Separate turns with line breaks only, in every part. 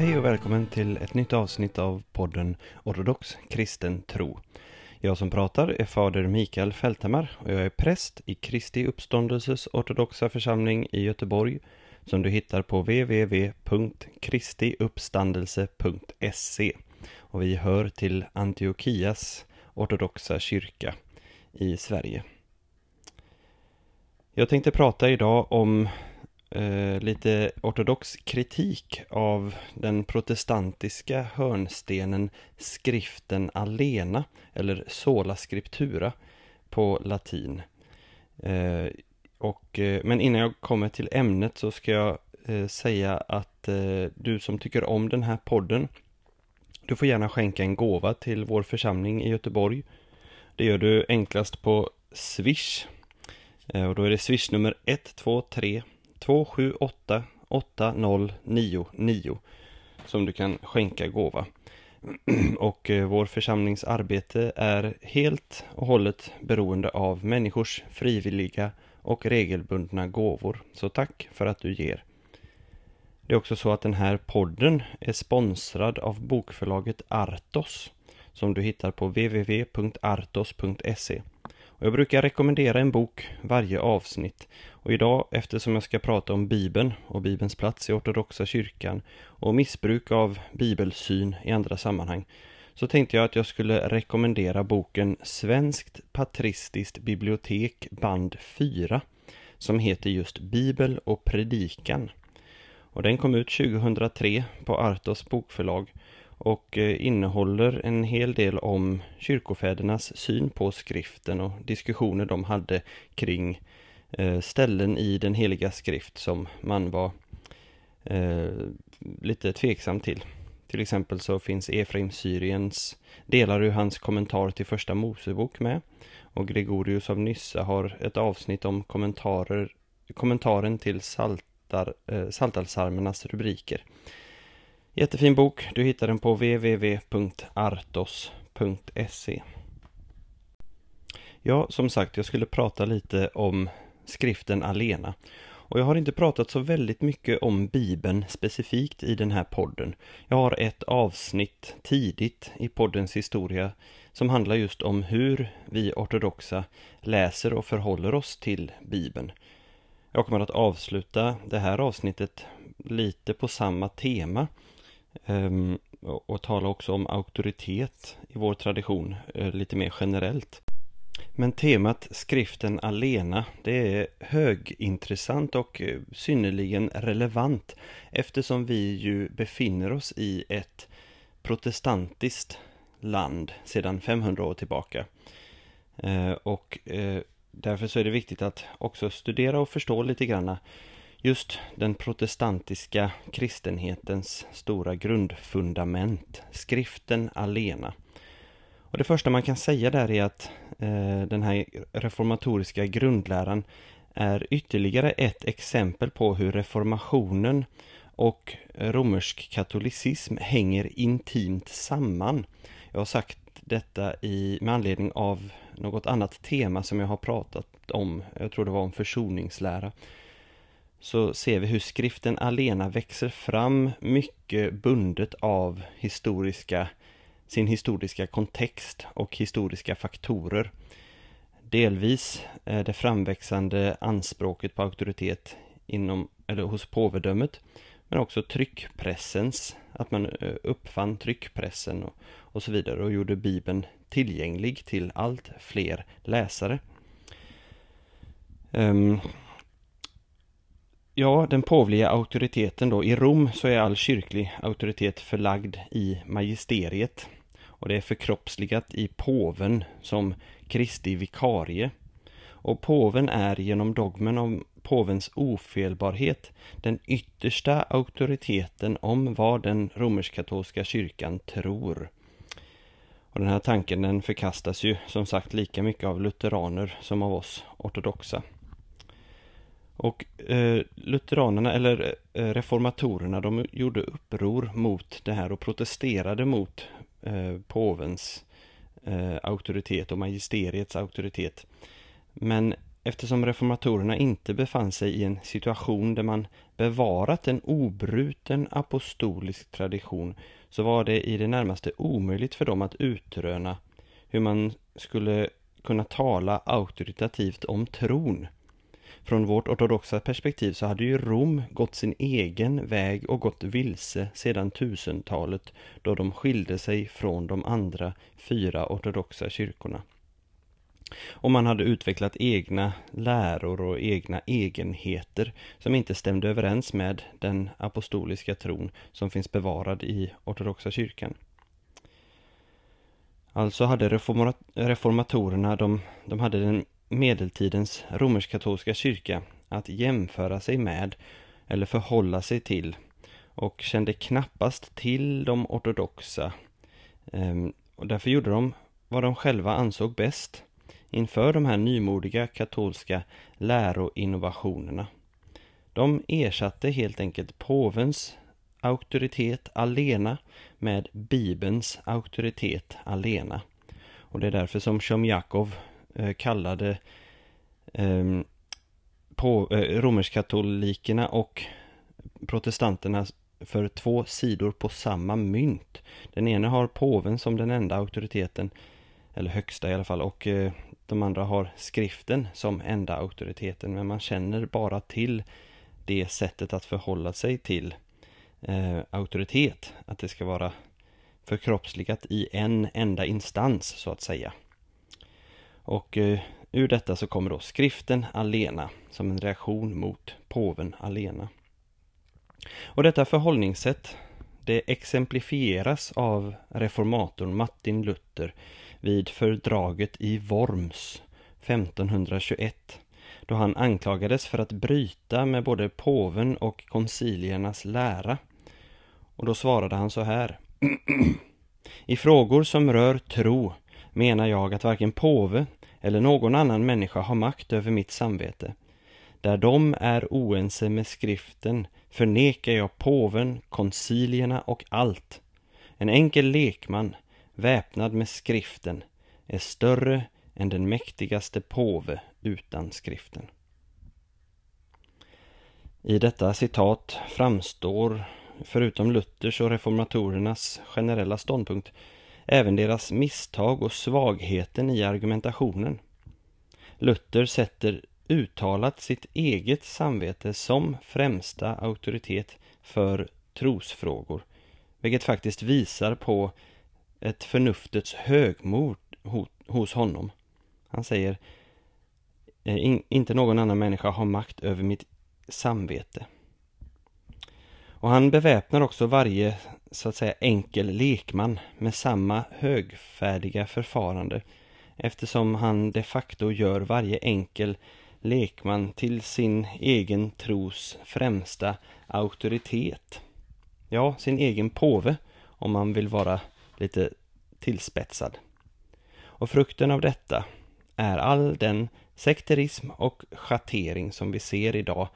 Hej och välkommen till ett nytt avsnitt av podden Ortodox kristen tro. Jag som pratar är fader Mikael Fälthammar och jag är präst i Kristi uppståndelses ortodoxa församling i Göteborg som du hittar på www.kristiuppstandelse.se och vi hör till Antiochias ortodoxa kyrka i Sverige. Jag tänkte prata idag om eh, lite ortodox kritik av den protestantiska hörnstenen skriften alena, eller sola scriptura på latin. Eh, och, eh, men innan jag kommer till ämnet så ska jag eh, säga att eh, du som tycker om den här podden, du får gärna skänka en gåva till vår församling i Göteborg. Det gör du enklast på Swish. Eh, och då är det Swish nummer 123 278 8099 som du kan skänka gåva. Och eh, vår församlings arbete är helt och hållet beroende av människors frivilliga och regelbundna gåvor. Så tack för att du ger. Det är också så att den här podden är sponsrad av bokförlaget Artos som du hittar på www.artos.se. Och jag brukar rekommendera en bok varje avsnitt och idag eftersom jag ska prata om Bibeln och Bibelns plats i ortodoxa kyrkan och missbruk av bibelsyn i andra sammanhang så tänkte jag att jag skulle rekommendera boken Svenskt patristiskt bibliotek band 4 som heter just Bibel och predikan. Och den kom ut 2003 på Artos bokförlag och eh, innehåller en hel del om kyrkofädernas syn på skriften och diskussioner de hade kring eh, ställen i den heliga skrift som man var eh, lite tveksam till. Till exempel så finns Efraim Syriens delar ur hans kommentar till första Mosebok med. Och Gregorius av Nyssa har ett avsnitt om kommentarer, kommentaren till saltar, eh, rubriker. Jättefin bok, du hittar den på www.artos.se Ja, som sagt, jag skulle prata lite om skriften alena. Och jag har inte pratat så väldigt mycket om Bibeln specifikt i den här podden. Jag har ett avsnitt tidigt i poddens historia som handlar just om hur vi ortodoxa läser och förhåller oss till Bibeln. Jag kommer att avsluta det här avsnittet lite på samma tema ehm, och tala också om auktoritet i vår tradition eh, lite mer generellt. Men temat skriften alena, det är högintressant och eh, synnerligen relevant eftersom vi ju befinner oss i ett protestantiskt land sedan 500 år tillbaka. Eh, och eh, därför så är det viktigt att också studera och förstå lite grann just den protestantiska kristenhetens stora grundfundament, skriften alena. Och det första man kan säga där är att eh, den här reformatoriska grundläran är ytterligare ett exempel på hur reformationen och romersk katolicism hänger intimt samman. Jag har sagt detta i, med anledning av något annat tema som jag har pratat om, jag tror det var om försoningslära. Så ser vi hur skriften alena växer fram mycket bundet av historiska sin historiska kontext och historiska faktorer. Delvis det framväxande anspråket på auktoritet inom, eller hos påvedömet, men också tryckpressens, att man eh, uppfann tryckpressen och, och så vidare och gjorde Bibeln tillgänglig till allt fler läsare. Um, ja, den påvliga auktoriteten då. I Rom så är all kyrklig auktoritet förlagd i magisteriet och det är förkroppsligat i påven som Kristi vikarie. Och påven är genom dogmen om påvens ofelbarhet den yttersta auktoriteten om vad den romersk-katolska kyrkan tror. Och den här tanken den förkastas ju som sagt lika mycket av lutheraner som av oss ortodoxa. Och eh, lutheranerna, eller eh, reformatorerna, de gjorde uppror mot det här och protesterade mot eh, påvens eh, auktoritet och magisteriets auktoritet. Men eftersom reformatorerna inte befann sig i en situation där man bevarat en obruten apostolisk tradition så var det i det närmaste omöjligt för dem att utröna hur man skulle kunna tala auktoritativt om tron. Från vårt ortodoxa perspektiv så hade ju Rom gått sin egen väg och gått vilse sedan tusentalet då de skilde sig från de andra fyra ortodoxa kyrkorna. Och man hade utvecklat egna läror och egna egenheter som inte stämde överens med den apostoliska tron som finns bevarad i ortodoxa kyrkan. Alltså hade reformatorerna, de, de hade den medeltidens romersk-katolska kyrka att jämföra sig med eller förhålla sig till och kände knappast till de ortodoxa. Ehm, och därför gjorde de vad de själva ansåg bäst inför de här nymodiga katolska läroinnovationerna. De ersatte helt enkelt påvens auktoritet alena med Bibelns auktoritet alena. Och det är därför som Sjomjakov Eh, kallade ehm, på, romerskatolikerna romersk-katolikerna och protestanterna för två sidor på samma mynt. Den ena har påven som den enda auktoriteten, eller högsta i alla fall, och eh, de andra har skriften som enda auktoriteten. Men man känner bara till det sättet att förhålla sig till eh, auktoritet. Att det ska vara förkroppsligat i en enda instans så att säga. Och eh, ur detta så kommer då skriften alena som en reaktion mot påven alena. Och detta förhållningssätt det exemplifieras av reformatorn Martin Luther vid fördraget i Worms 1521 då han anklagades för att bryta med både påven och konciliernas lära. Och då svarade han så här. I frågor som rör tro menar jag att varken påve eller någon annan människa har makt över mitt samvete. Där de är oense med skriften förnekar jag påven, koncilierna och allt. En enkel lekman, väpnad med skriften, är större än den mäktigaste påve utan skriften. I detta citat framstår, förutom Luthers och reformatorernas generella ståndpunkt, även deras misstag och svagheten i argumentationen. Luther sätter uttalat sitt eget samvete som främsta auktoritet för trosfrågor, vilket faktiskt visar på ett förnuftets högmod hos honom. Han säger eh, inte någon annan människa har makt över mitt samvete. Och han beväpnar också varje så att säga enkel lekman med samma högfärdiga förfarande eftersom han de facto gör varje enkel lekman till sin egen tros främsta auktoritet. Ja, sin egen påve om man vill vara lite tillspetsad. Och frukten av detta är all den sekterism och schattering som vi ser idag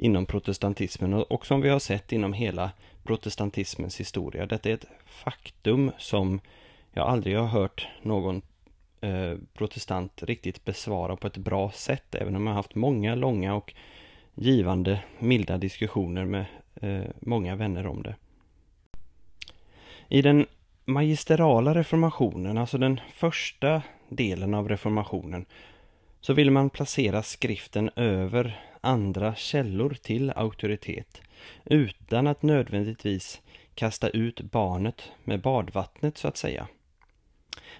inom protestantismen och som vi har sett inom hela protestantismens historia. Detta är ett faktum som jag aldrig har hört någon eh, protestant riktigt besvara på ett bra sätt, även om jag har haft många långa och givande, milda diskussioner med eh, många vänner om det. I den magisterala reformationen, alltså den första delen av reformationen, så vill man placera skriften över andra källor till auktoritet utan att nödvändigtvis kasta ut barnet med badvattnet så att säga.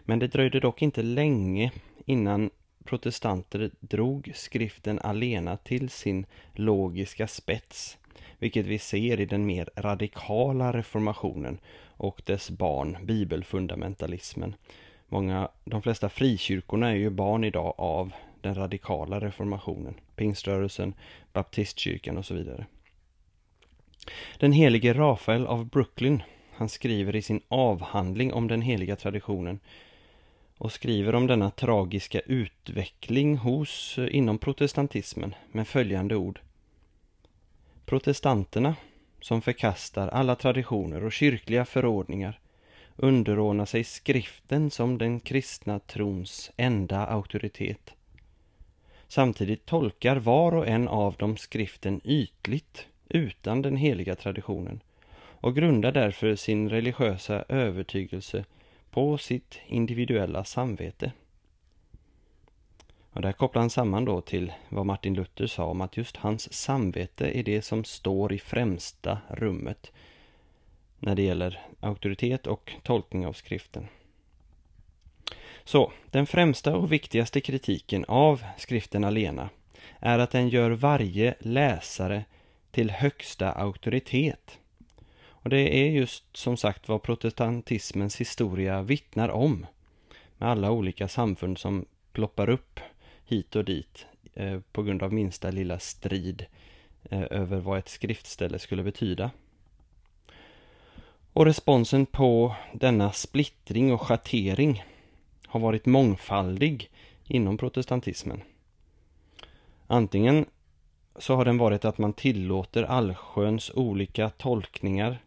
Men det dröjde dock inte länge innan protestanter drog skriften alena till sin logiska spets, vilket vi ser i den mer radikala reformationen och dess barn, bibelfundamentalismen. Många, de flesta frikyrkorna är ju barn idag av den radikala reformationen, pingströrelsen, baptistkyrkan och så vidare. Den helige Rafael av Brooklyn, han skriver i sin avhandling om den heliga traditionen och skriver om denna tragiska utveckling hos eh, inom protestantismen med följande ord. Protestanterna, som förkastar alla traditioner och kyrkliga förordningar, underordnar sig skriften som den kristna trons enda auktoritet. Samtidigt tolkar var och en av dem skriften ytligt, utan den heliga traditionen, och grundar därför sin religiösa övertygelse på sitt individuella samvete. Och där kopplar han samman då till vad Martin Luther sa om att just hans samvete är det som står i främsta rummet när det gäller auktoritet och tolkning av skriften. Så, den främsta och viktigaste kritiken av skriften alena är att den gör varje läsare till högsta auktoritet. Och det är just som sagt vad protestantismens historia vittnar om. Med alla olika samfund som ploppar upp hit och dit eh, på grund av minsta lilla strid eh, över vad ett skriftställe skulle betyda. Och responsen på denna splittring och schattering har varit mångfaldig inom protestantismen. Antingen så har den varit att man tillåter allsköns olika tolkningar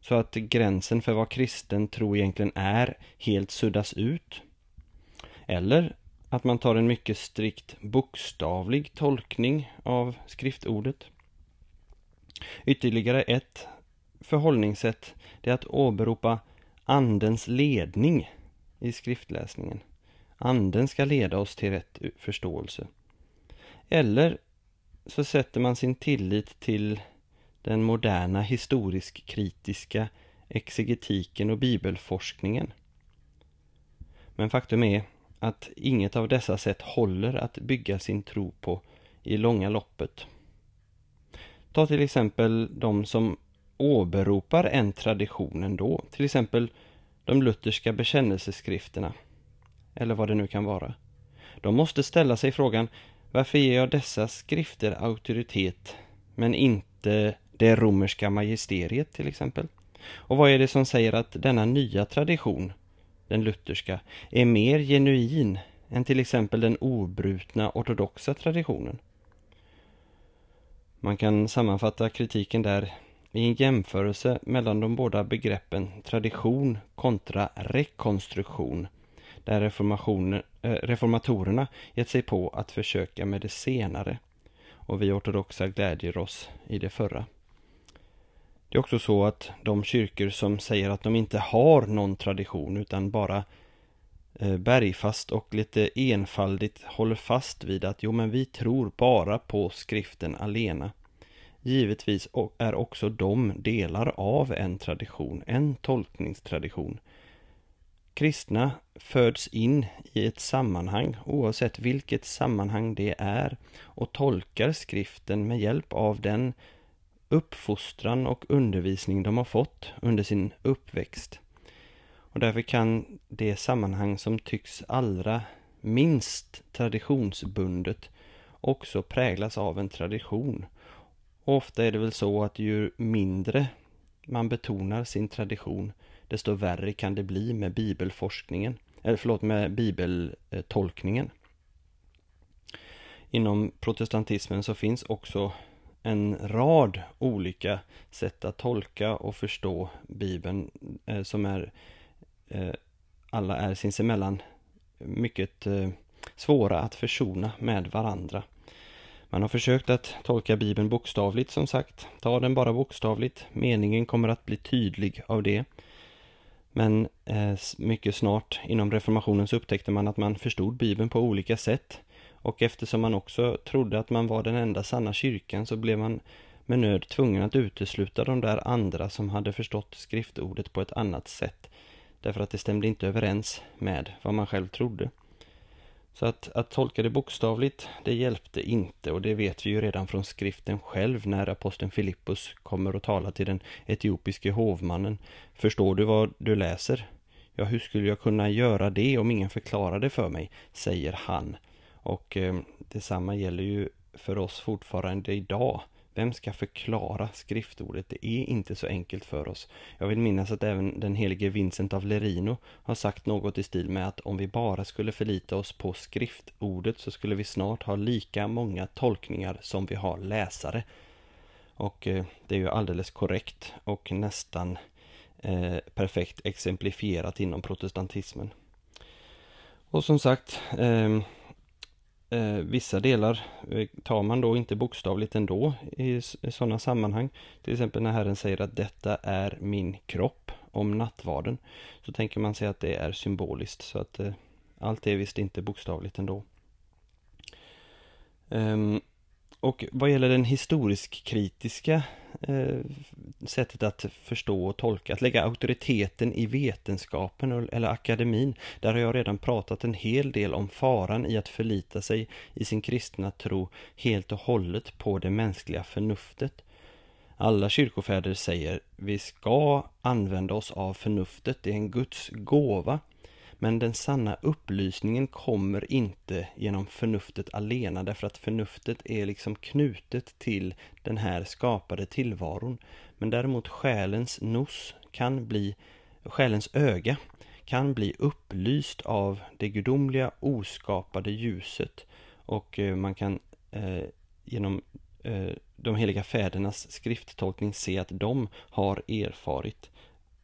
så att gränsen för vad kristen tro egentligen är helt suddas ut. Eller att man tar en mycket strikt bokstavlig tolkning av skriftordet. Ytterligare ett förhållningssätt är att åberopa Andens ledning i skriftläsningen. Anden ska leda oss till rätt förståelse. Eller så sätter man sin tillit till den moderna historisk-kritiska exegetiken och bibelforskningen. Men faktum är att inget av dessa sätt håller att bygga sin tro på i långa loppet. Ta till exempel de som åberopar en tradition ändå, till exempel de lutherska bekännelseskrifterna, eller vad det nu kan vara. De måste ställa sig frågan, varför ger jag dessa skrifter auktoritet, men inte det romerska magisteriet till exempel? Och vad är det som säger att denna nya tradition, den lutherska, är mer genuin än till exempel den obrutna ortodoxa traditionen? Man kan sammanfatta kritiken där i en jämförelse mellan de båda begreppen tradition kontra rekonstruktion där äh, reformatorerna gett sig på att försöka med det senare och vi ortodoxa glädjer oss i det förra. Det är också så att de kyrkor som säger att de inte har någon tradition utan bara eh, bergfast och lite enfaldigt håller fast vid att jo men vi tror bara på skriften alena Givetvis är också de delar av en tradition, en tolkningstradition. Kristna föds in i ett sammanhang, oavsett vilket sammanhang det är, och tolkar skriften med hjälp av den uppfostran och undervisning de har fått under sin uppväxt. Och därför kan det sammanhang som tycks allra minst traditionsbundet också präglas av en tradition och ofta är det väl så att ju mindre man betonar sin tradition, desto värre kan det bli med bibelforskningen, eller förlåt, med bibeltolkningen. Inom protestantismen så finns också en rad olika sätt att tolka och förstå Bibeln eh, som är eh, alla är sinsemellan mycket eh, svåra att försona med varandra. Man har försökt att tolka Bibeln bokstavligt som sagt. Ta den bara bokstavligt. Meningen kommer att bli tydlig av det. Men eh, mycket snart inom reformationen så upptäckte man att man förstod Bibeln på olika sätt. Och eftersom man också trodde att man var den enda sanna kyrkan så blev man med nöd tvungen att utesluta de där andra som hade förstått skriftordet på ett annat sätt. Därför att det stämde inte överens med vad man själv trodde. Så att, att tolka det bokstavligt, det hjälpte inte och det vet vi ju redan från skriften själv när aposteln Filippus kommer och talar till den etiopiske hovmannen. Förstår du vad du läser? Ja, hur skulle jag kunna göra det om ingen förklarade för mig? säger han. Och eh, detsamma gäller ju för oss fortfarande idag. Vem ska förklara skriftordet? Det är inte så enkelt för oss. Jag vill minnas att även den helige Vincent av Lerino har sagt något i stil med att om vi bara skulle förlita oss på skriftordet så skulle vi snart ha lika många tolkningar som vi har läsare. Och eh, det är ju alldeles korrekt och nästan eh, perfekt exemplifierat inom protestantismen. Och som sagt, eh, eh, vissa delar eh, tar man då inte bokstavligt ändå i, i sådana sammanhang. Till exempel när Herren säger att detta är min kropp om nattvarden. Så tänker man sig att det är symboliskt så att eh, allt är visst inte bokstavligt ändå. Um, och vad gäller den historisk-kritiska Eh, sättet att förstå och tolka, att lägga auktoriteten i vetenskapen eller akademin, där har jag redan pratat en hel del om faran i att förlita sig i sin kristna tro helt och hållet på det mänskliga förnuftet. Alla kyrkofäder säger vi ska använda oss av förnuftet, det är en Guds gåva. Men den sanna upplysningen kommer inte genom förnuftet alena därför att förnuftet är liksom knutet till den här skapade tillvaron. Men däremot själens nos kan bli, själens öga kan bli upplyst av det gudomliga oskapade ljuset och eh, man kan eh, genom eh, de heliga fädernas skrifttolkning se att de har erfarit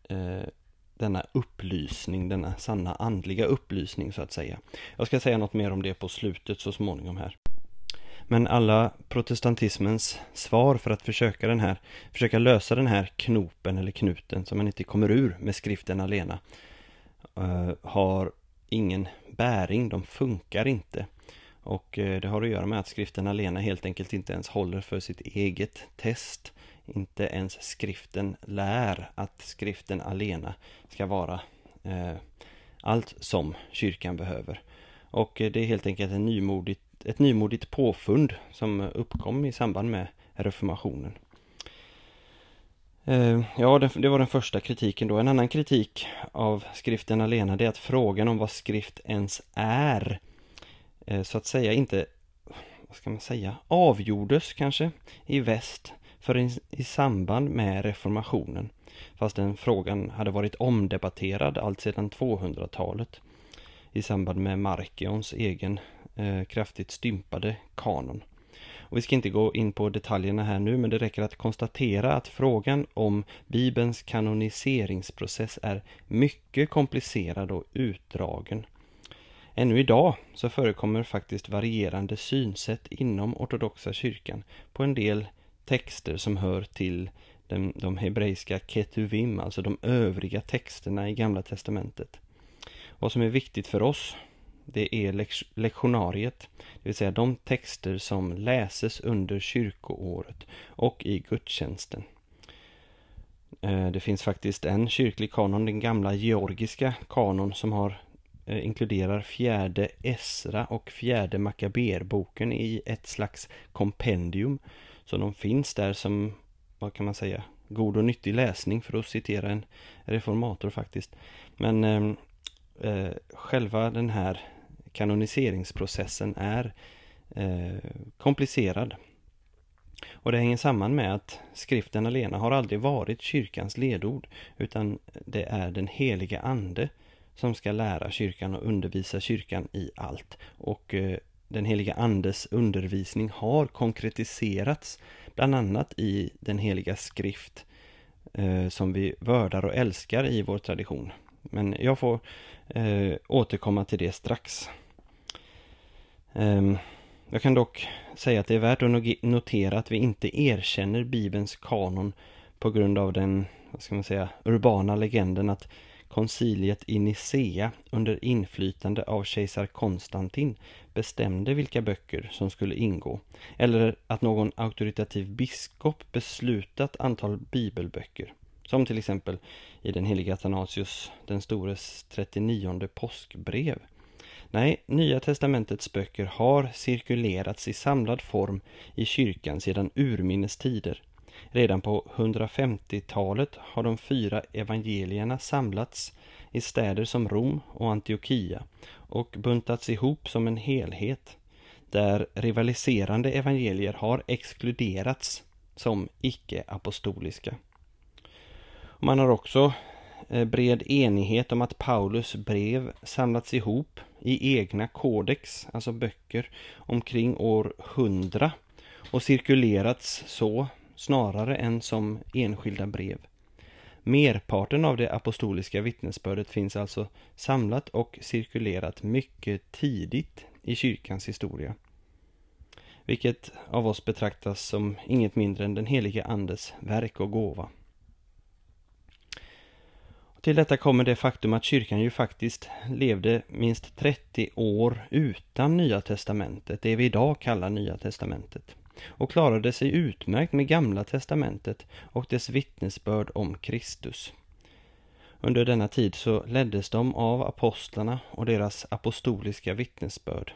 eh, denna upplysning, denna sanna andliga upplysning så att säga. Jag ska säga något mer om det på slutet så småningom här. Men alla protestantismens svar för att försöka den här, försöka lösa den här knopen eller knuten som man inte kommer ur med skriften alena eh, har ingen bäring, de funkar inte. Och eh, det har att göra med att skriften alena helt enkelt inte ens håller för sitt eget test. Inte ens skriften lär att skriften alena ska vara eh, allt som kyrkan behöver. Och eh, det är helt enkelt en nymodigt, ett nymodigt påfund som uppkom i samband med reformationen. Eh, ja, det, var den första kritiken då. En annan kritik av skriften alena det är att frågan om vad skrift ens är eh, så att säga inte, vad ska man säga, avgjordes kanske i väst förrän i samband med reformationen, fast den frågan hade varit omdebatterad allt sedan 200-talet i samband med Markions egen eh, kraftigt stympade kanon. Och vi ska inte gå in på detaljerna här nu, men det räcker att konstatera att frågan om Bibelns kanoniseringsprocess är mycket komplicerad och utdragen. Ännu idag så förekommer faktiskt varierande synsätt inom ortodoxa kyrkan på en del texter som hör till de, de hebreiska ketuvim, alltså de övriga texterna i Gamla Testamentet. Vad som är viktigt för oss, det är lektionariet, det vill säga de texter som läses under kyrkoåret och i gudstjänsten. Eh, det finns faktiskt en kyrklig kanon, den gamla georgiska kanon som har eh, inkluderar fjärde Esra och fjärde Makaberboken i ett slags kompendium så de finns där som, vad kan man säga, god och nyttig läsning för att citera en reformator faktiskt. Men ehm, eh, själva den här kanoniseringsprocessen är eh, komplicerad. Och det hänger samman med att skriften alena har aldrig varit kyrkans ledord utan det är den heliga ande som ska lära kyrkan och undervisa kyrkan i allt. Och eh, den heliga andes undervisning har konkretiserats bland annat i den heliga skrift eh, som vi vördar och älskar i vår tradition. Men jag får eh, återkomma till det strax. Eh, jag kan dock säga att det är värt att notera att vi inte erkänner Bibelns kanon på grund av den, vad ska man säga, urbana legenden att konciliet i Nicea under inflytande av kejsar Konstantin bestämde vilka böcker som skulle ingå, eller att någon auktoritativ biskop beslutat antal bibelböcker, som till exempel i den heliga Athanasius den stores 39 påskbrev. Nej, Nya testamentets böcker har cirkulerats i samlad form i kyrkan sedan urminnes tider Redan på 150-talet har de fyra evangelierna samlats i städer som Rom och Antiochia och buntats ihop som en helhet där rivaliserande evangelier har exkluderats som icke-apostoliska. Man har också eh, bred enighet om att Paulus brev samlats ihop i egna kodex, alltså böcker, omkring år 100 och cirkulerats så snarare än som enskilda brev. Merparten av det apostoliska vittnesbördet finns alltså samlat och cirkulerat mycket tidigt i kyrkans historia. Vilket av oss betraktas som inget mindre än den helige Andes verk och gåva. Till detta kommer det faktum att kyrkan ju faktiskt levde minst 30 år utan Nya Testamentet, det vi idag kallar Nya Testamentet, och klarade sig utmärkt med Gamla Testamentet och dess vittnesbörd om Kristus. Under denna tid så leddes de av apostlarna och deras apostoliska vittnesbörd.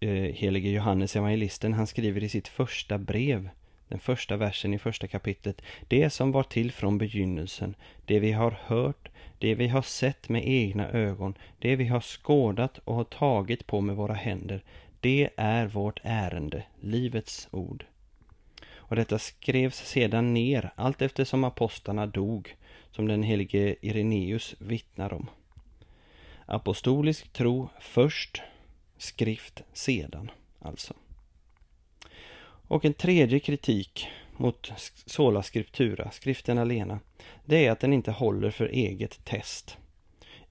Eh, helige Johannes evangelisten, han skriver i sitt första brev den första versen i första kapitlet. Det som var till från begynnelsen, det vi har hört, det vi har sett med egna ögon, det vi har skådat och har tagit på med våra händer, det är vårt ärende, livets ord. Och detta skrevs sedan ner allt eftersom apostlarna dog, som den helige Ireneus vittnar om. Apostolisk tro först, skrift sedan, alltså. Och en tredje kritik mot sola scriptura, skriften alena, det är att den inte håller för eget test.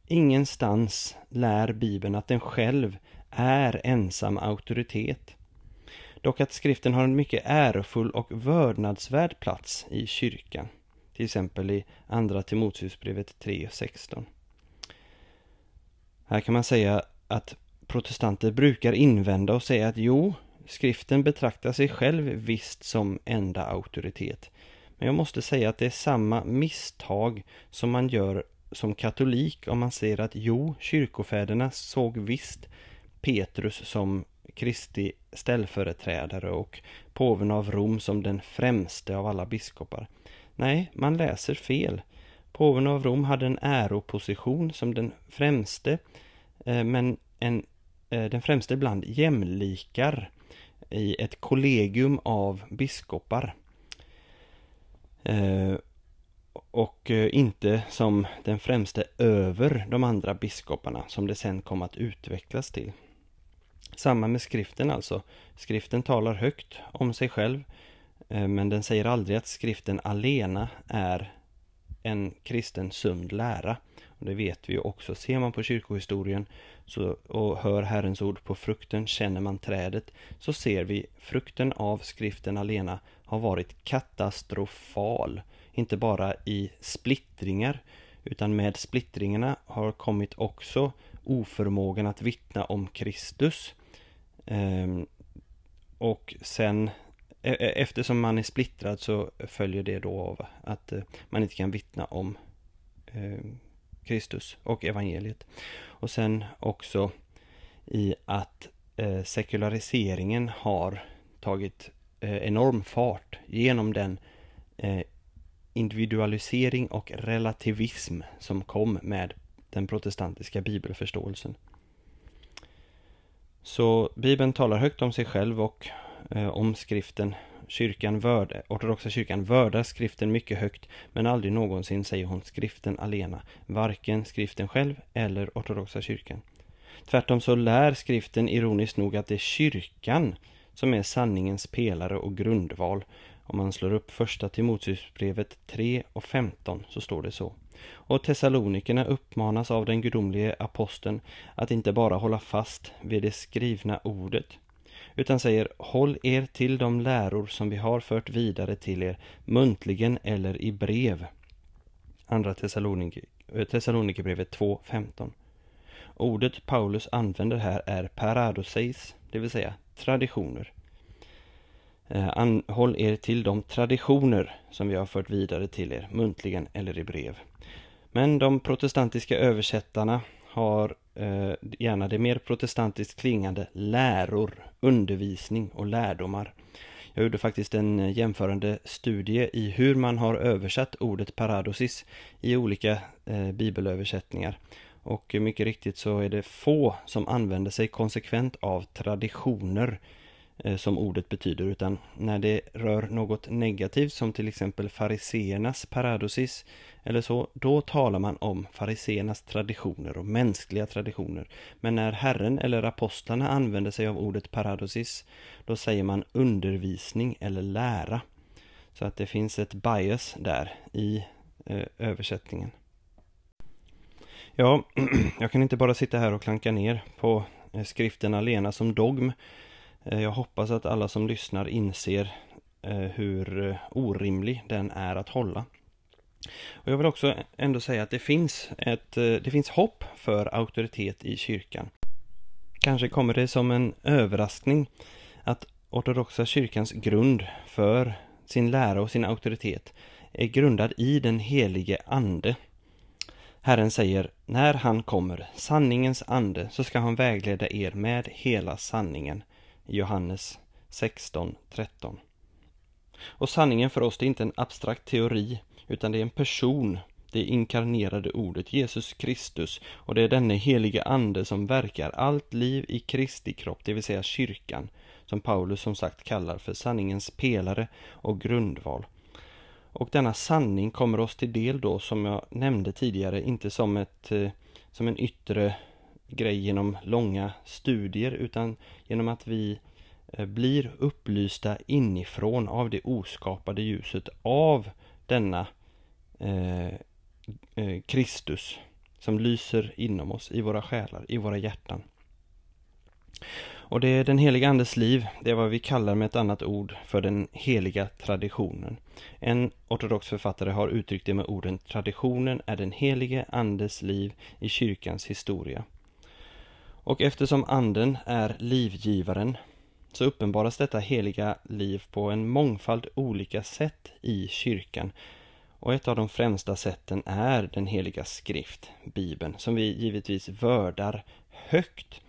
Ingenstans lär Bibeln att den själv är ensam auktoritet. Dock att skriften har en mycket ärofull och vördnadsvärd plats i kyrkan. Till exempel i Andra Timoteusbrevet 3.16. Här kan man säga att protestanter brukar invända och säga att jo, Skriften betraktar sig själv visst som enda auktoritet. Men jag måste säga att det är samma misstag som man gör som katolik om man säger att jo, kyrkofäderna såg visst Petrus som Kristi ställföreträdare och påven av Rom som den främste av alla biskopar. Nej, man läser fel. Påven av Rom hade en äroposition som den främste, eh, men en, eh, den främste bland jämlikar i ett kollegium av biskopar. Eh, och inte som den främste över de andra biskoparna som det sen kom att utvecklas till. Samma med skriften alltså. Skriften talar högt om sig själv eh, men den säger aldrig att skriften alena är en kristen sund lära. Och det vet vi ju också. Ser man på kyrkohistorien så, och hör Herrens ord på frukten känner man trädet så ser vi frukten av skriften alena har varit katastrofal. Inte bara i splittringar utan med splittringarna har kommit också oförmågan att vittna om Kristus. Ehm, och sen e-, e-, eftersom man är splittrad så följer det då av att eh, man inte kan vittna om ehm, Kristus och evangeliet. Och sen också i att eh, sekulariseringen har tagit eh, enorm fart genom den individualisering och relativism som kom med den protestantiska bibelförståelsen. Så Bibeln talar högt om sig själv och eh, om skriften Kyrkan vörde, ortodoxa kyrkan vördar skriften mycket högt, men aldrig någonsin säger hon skriften alena, varken skriften själv eller ortodoxa kyrkan. Tvärtom så lär skriften ironiskt nog att det är kyrkan som är sanningens pelare och grundval. Om man slår upp första Timoteusbrevet 3 och 15 så står det så. Och Thessalonikerna uppmanas av den gudomlige aposteln att inte bara hålla fast vid det skrivna ordet utan säger håll er till de läror som vi har fört vidare till er muntligen eller i brev. Andra eh, Thessalonikerbrevet 2.15 Ordet Paulus använder här är paradoseis, det vill säga traditioner. Eh, håll er till de traditioner som vi har fört vidare till er, muntligen eller i brev. Men de protestantiska översättarna har eh, gärna det mer protestantiskt klingande läror, undervisning och lärdomar. Jag gjorde faktiskt en eh, jämförande studie i hur man har översatt ordet paradosis i olika eh, bibelöversättningar. Och mycket riktigt så är det få som använder sig konsekvent av traditioner Eh, som ordet betyder, utan när det rör något negativt som till exempel fariseernas paradosis eller så, då talar man om fariseernas traditioner och mänskliga traditioner. Men när Herren eller apostlarna använder sig av ordet paradosis, då säger man undervisning eller lära. Så att det finns ett bias där i eh, översättningen. Ja, jag kan inte bara sitta här och klanka ner på eh, skriften alena som dogm. Eh, jag hoppas att alla som lyssnar inser eh, hur eh, orimlig den är att hålla. Och jag vill också ändå säga att det finns, ett, eh, det finns hopp för auktoritet i kyrkan. Kanske kommer det som en överraskning att ortodoxa kyrkans grund för sin lära och sin auktoritet är grundad i den helige ande. Herren säger, när han kommer, sanningens ande, så ska han vägleda er med hela sanningen. Johannes 16.13. Och sanningen för oss, det är inte en abstrakt teori, utan det är en person, det inkarnerade ordet Jesus Kristus, och det är denne helige ande som verkar allt liv i Kristi kropp, det vill säga kyrkan, som Paulus som sagt kallar för sanningens pelare och grundval. Och denna sanning kommer oss till del då, som jag nämnde tidigare, inte som, ett, eh, som en yttre grej genom långa studier, utan genom att vi eh, blir upplysta inifrån av det oskapade ljuset av denna eh, eh, Kristus som lyser inom oss, i våra själar, i våra hjärtan. Och det är den heliga Andes liv, det är vad vi kallar med ett annat ord för den heliga traditionen. En ortodox författare har uttryckt det med orden traditionen är den helige Andes liv i kyrkans historia. Och eftersom Anden är livgivaren så uppenbaras detta heliga liv på en mångfald olika sätt i kyrkan. Och ett av de främsta sätten är den heliga skrift, Bibeln, som vi givetvis vördar högt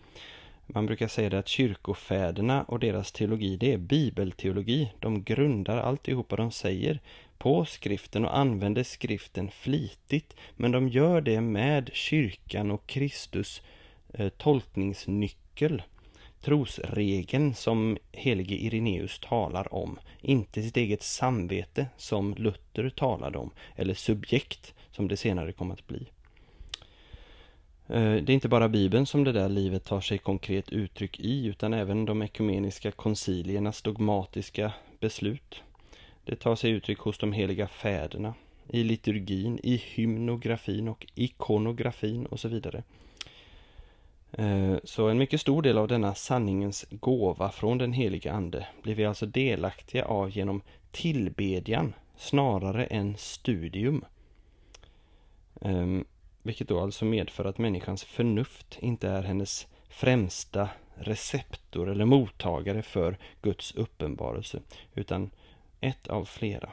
man brukar säga det att kyrkofäderna och deras teologi, det är bibelteologi. De grundar alltihopa de säger på skriften och använder skriften flitigt. Men de gör det med kyrkan och Kristus eh, tolkningsnyckel. Trosregeln som helige Ireneus talar om. Inte sitt eget samvete som Luther talade om. Eller subjekt som det senare kom att bli. Eh, det är inte bara Bibeln som det där livet tar sig konkret uttryck i, utan även de ekumeniska konciliernas dogmatiska beslut. Det tar sig uttryck hos de heliga fäderna, i liturgin, i hymnografin och ikonografin och så vidare. Eh, så en mycket stor del av denna sanningens gåva från den heliga Ande blir vi alltså delaktiga av genom tillbedjan snarare än studium. Ehm, vilket då alltså medför att människans förnuft inte är hennes främsta receptor eller mottagare för Guds uppenbarelse, utan ett av flera.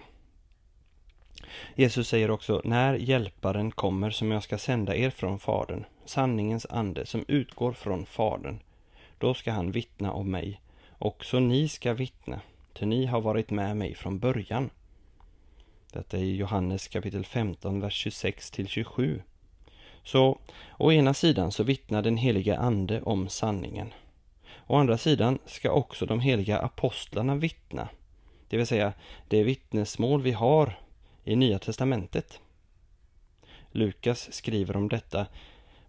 Jesus säger också, när hjälparen kommer som jag ska sända er från Fadern, sanningens ande som utgår från Fadern, då ska han vittna om mig. Också ni ska vittna, ty ni har varit med mig från början. Detta är Johannes kapitel 15, vers 26 till 27. Så å ena sidan så vittnar den heliga ande om sanningen. Å andra sidan ska också de heliga apostlarna vittna, det vill säga det vittnesmål vi har i Nya testamentet. Lukas skriver om detta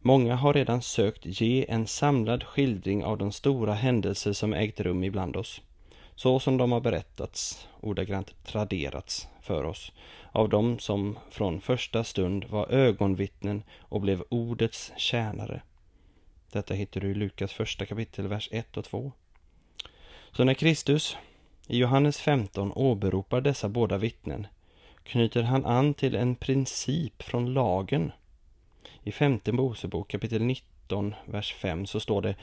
Många har redan sökt ge en samlad skildring av de stora händelser som ägt rum ibland oss, så som de har berättats, ordagrant traderats, för oss av dem som från första stund var ögonvittnen och blev ordets tjänare. Detta hittar du i Lukas första kapitel, vers 1 och 2. Så när Kristus i Johannes 15 åberopar dessa båda vittnen knyter han an till en princip från lagen. I femte Mosebok kapitel 19, vers 5 så står det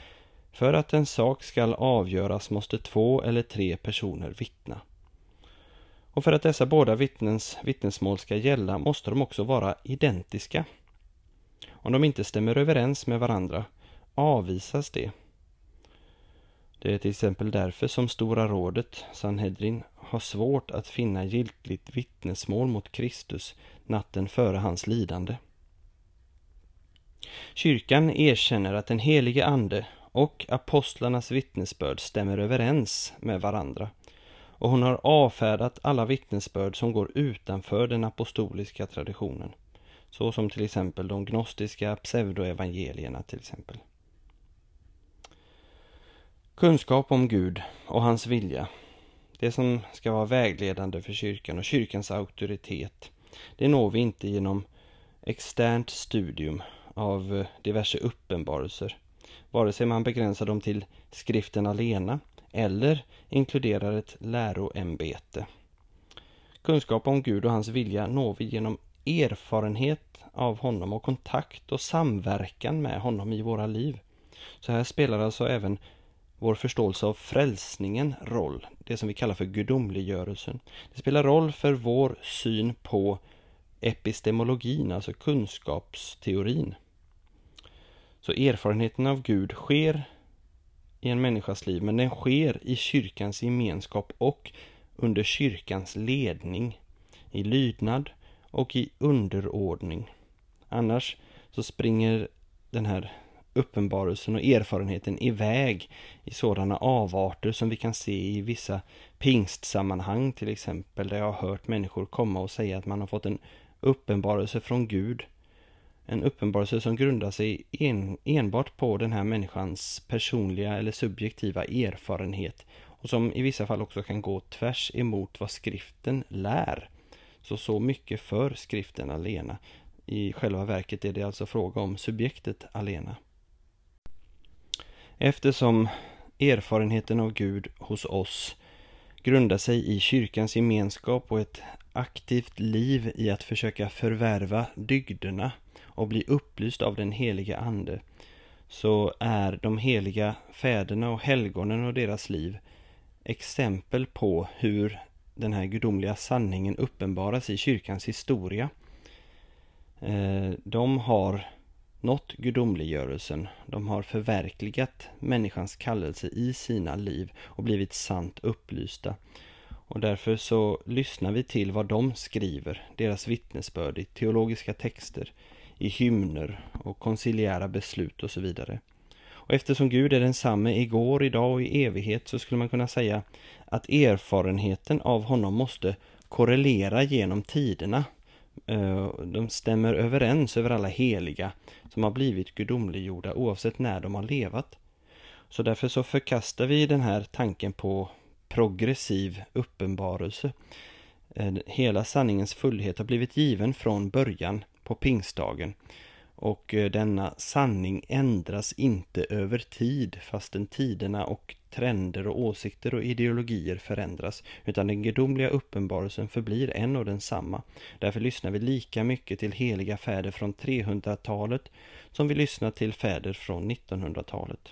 För att en sak skall avgöras måste två eller tre personer vittna. Och för att dessa båda vittnens vittnesmål ska gälla måste de också vara identiska. Om de inte stämmer överens med varandra avvisas det. Det är till exempel därför som Stora rådet, Sanhedrin, har svårt att finna giltigt vittnesmål mot Kristus natten före hans lidande. Kyrkan erkänner att den helige Ande och apostlarnas vittnesbörd stämmer överens med varandra och hon har avfärdat alla vittnesbörd som går utanför den apostoliska traditionen. Så som till exempel de gnostiska pseudoevangelierna till exempel. Kunskap om Gud och hans vilja, det som ska vara vägledande för kyrkan och kyrkans auktoritet, det når vi inte genom externt studium av eh, diverse uppenbarelser, vare sig man begränsar dem till skriften alena eller inkluderar ett läroämbete. Kunskap om Gud och hans vilja når vi genom erfarenhet av honom och kontakt och samverkan med honom i våra liv. Så här spelar alltså även vår förståelse av frälsningen roll, det som vi kallar för gudomliggörelsen. Det spelar roll för vår syn på epistemologin, alltså kunskapsteorin. Så erfarenheten av Gud sker i en människas liv, men den sker i kyrkans gemenskap och under kyrkans ledning, i lydnad och i underordning. Annars så springer den här uppenbarelsen och erfarenheten iväg i sådana avarter som vi kan se i vissa pingstsammanhang till exempel, där jag har hört människor komma och säga att man har fått en uppenbarelse från Gud. En uppenbarelse som grundar sig en, enbart på den här människans personliga eller subjektiva erfarenhet och som i vissa fall också kan gå tvärs emot vad skriften lär. Så så mycket för skriften alena. I själva verket är det alltså fråga om subjektet alena. Eftersom erfarenheten av Gud hos oss grundar sig i kyrkans gemenskap och ett aktivt liv i att försöka förvärva dygderna och bli upplyst av den heliga Ande så är de heliga fäderna och helgonen och deras liv exempel på hur den här gudomliga sanningen uppenbaras i kyrkans historia. Eh, de har nått gudomliggörelsen. De har förverkligat människans kallelse i sina liv och blivit sant upplysta. Och därför så lyssnar vi till vad de skriver, deras vittnesbörd i teologiska texter, i hymner och konciliära beslut och så vidare. Och eftersom Gud är densamme igår, idag och i evighet så skulle man kunna säga att erfarenheten av honom måste korrelera genom tiderna. Eh, de stämmer överens över alla heliga som har blivit gudomliggjorda oavsett när de har levat. Så därför så förkastar vi den här tanken på progressiv uppenbarelse. Eh, hela sanningens fullhet har blivit given från början på pingstdagen. Och eh, denna sanning ändras inte över tid fastän tiderna och trender och åsikter och ideologier förändras. Utan den gudomliga uppenbarelsen förblir en och densamma. Därför lyssnar vi lika mycket till heliga fäder från 300-talet som vi lyssnar till fäder från 1900-talet.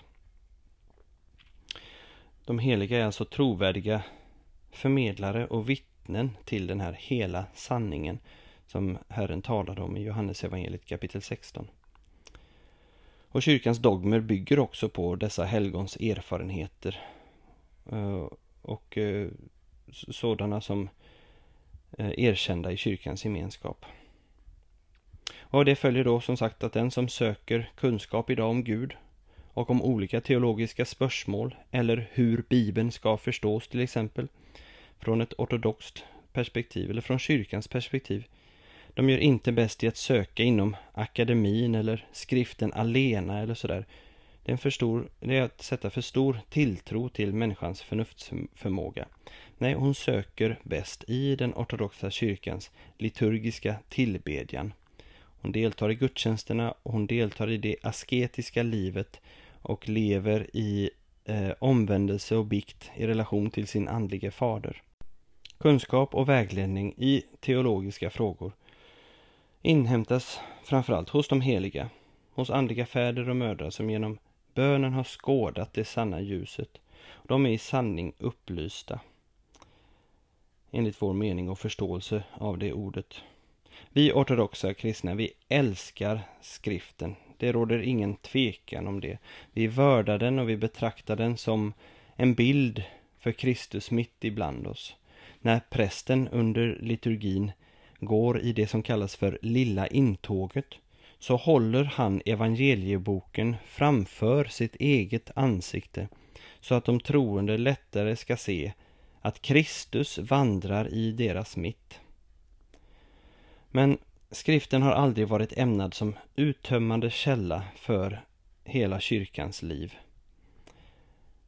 De heliga är alltså trovärdiga förmedlare och vittnen till den här hela sanningen som Herren talade om i Johannes evangeliet kapitel 16. Och kyrkans dogmer bygger också på dessa helgons erfarenheter eh, och eh, sådana som är erkända i kyrkans gemenskap. Och det följer då som sagt att den som söker kunskap idag om Gud och om olika teologiska spörsmål eller hur Bibeln ska förstås till exempel från ett ortodoxt perspektiv eller från kyrkans perspektiv de gör inte bäst i att söka inom akademin eller skriften alena eller sådär. Det är, en för stor, det är att sätta för stor tilltro till människans förnuftsförmåga. Nej, hon söker bäst i den ortodoxa kyrkans liturgiska tillbedjan. Hon deltar i gudstjänsterna och hon deltar i det asketiska livet och lever i eh, omvändelse och bikt i relation till sin andlige fader. Kunskap och vägledning i teologiska frågor inhämtas framförallt hos de heliga, hos andliga fäder och mödrar som genom bönen har skådat det sanna ljuset. De är i sanning upplysta, enligt vår mening och förståelse av det ordet. Vi ortodoxa kristna, vi älskar skriften. Det råder ingen tvekan om det. Vi vördar den och vi betraktar den som en bild för Kristus mitt ibland oss. När prästen under liturgin går i det som kallas för Lilla intåget så håller han evangelieboken framför sitt eget ansikte så att de troende lättare ska se att Kristus vandrar i deras mitt. Men skriften har aldrig varit ämnad som uttömmande källa för hela kyrkans liv.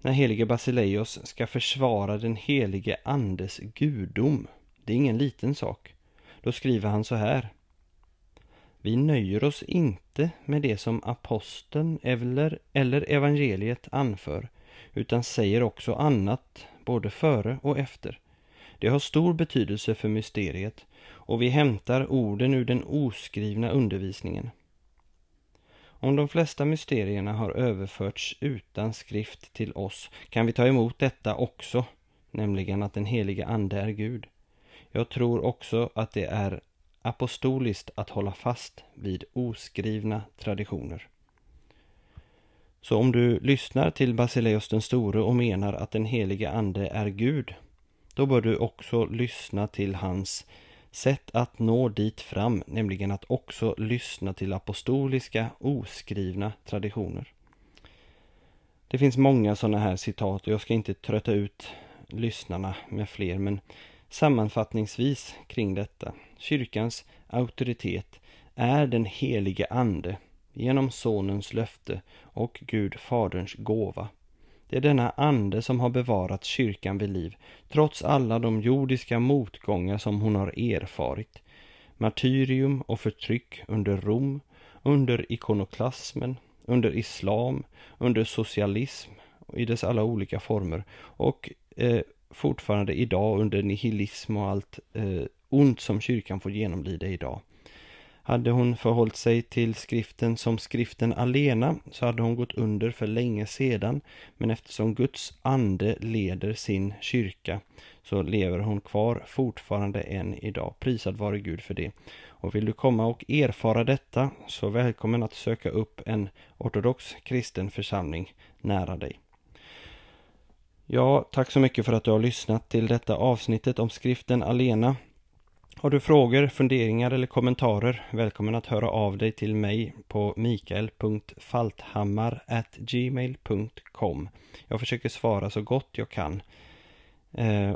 När helige Basileios ska försvara den helige Andes gudom, det är ingen liten sak, då skriver han så här. Vi nöjer oss inte med det som aposteln eller, eller evangeliet anför, utan säger också annat både före och efter. Det har stor betydelse för mysteriet och vi hämtar orden ur den oskrivna undervisningen. Om de flesta mysterierna har överförts utan skrift till oss kan vi ta emot detta också, nämligen att den heliga Ande är Gud. Jag tror också att det är apostoliskt att hålla fast vid oskrivna traditioner. Så om du lyssnar till Basileus den store och menar att den helige Ande är Gud, då bör du också lyssna till hans sätt att nå dit fram, nämligen att också lyssna till apostoliska oskrivna traditioner. Det finns många sådana här citat och jag ska inte trötta ut lyssnarna med fler, men sammanfattningsvis kring detta. Kyrkans auktoritet är den helige Ande genom Sonens löfte och Gud Faderns gåva. Det är denna ande som har bevarat kyrkan vid liv, trots alla de jordiska motgångar som hon har erfarit. Martyrium och förtryck under Rom, under ikonoklasmen, under islam, under socialism i dess alla olika former och eh, fortfarande idag under nihilism och allt eh, ont som kyrkan får genomlida idag. Hade hon förhållit sig till skriften som skriften alena så hade hon gått under för länge sedan. Men eftersom Guds ande leder sin kyrka så lever hon kvar fortfarande än idag. Prisad vare Gud för det. Och vill du komma och erfara detta så välkommen att söka upp en ortodox kristen församling nära dig. Ja, tack så mycket för att du har lyssnat till detta avsnittet om skriften alena. Har du frågor, funderingar eller kommentarer, välkommen att höra av dig till mig på mikael.falthammar.gmail.com Jag försöker svara så gott jag kan. Eh,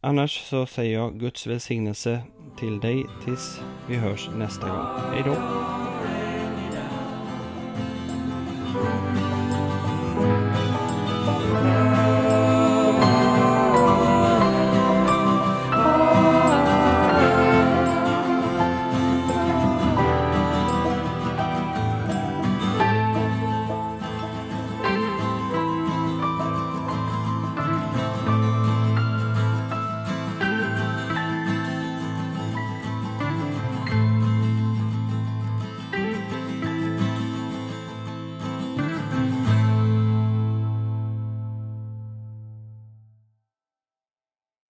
annars så säger jag Guds välsignelse till dig tills vi hörs nästa gång. Hej då!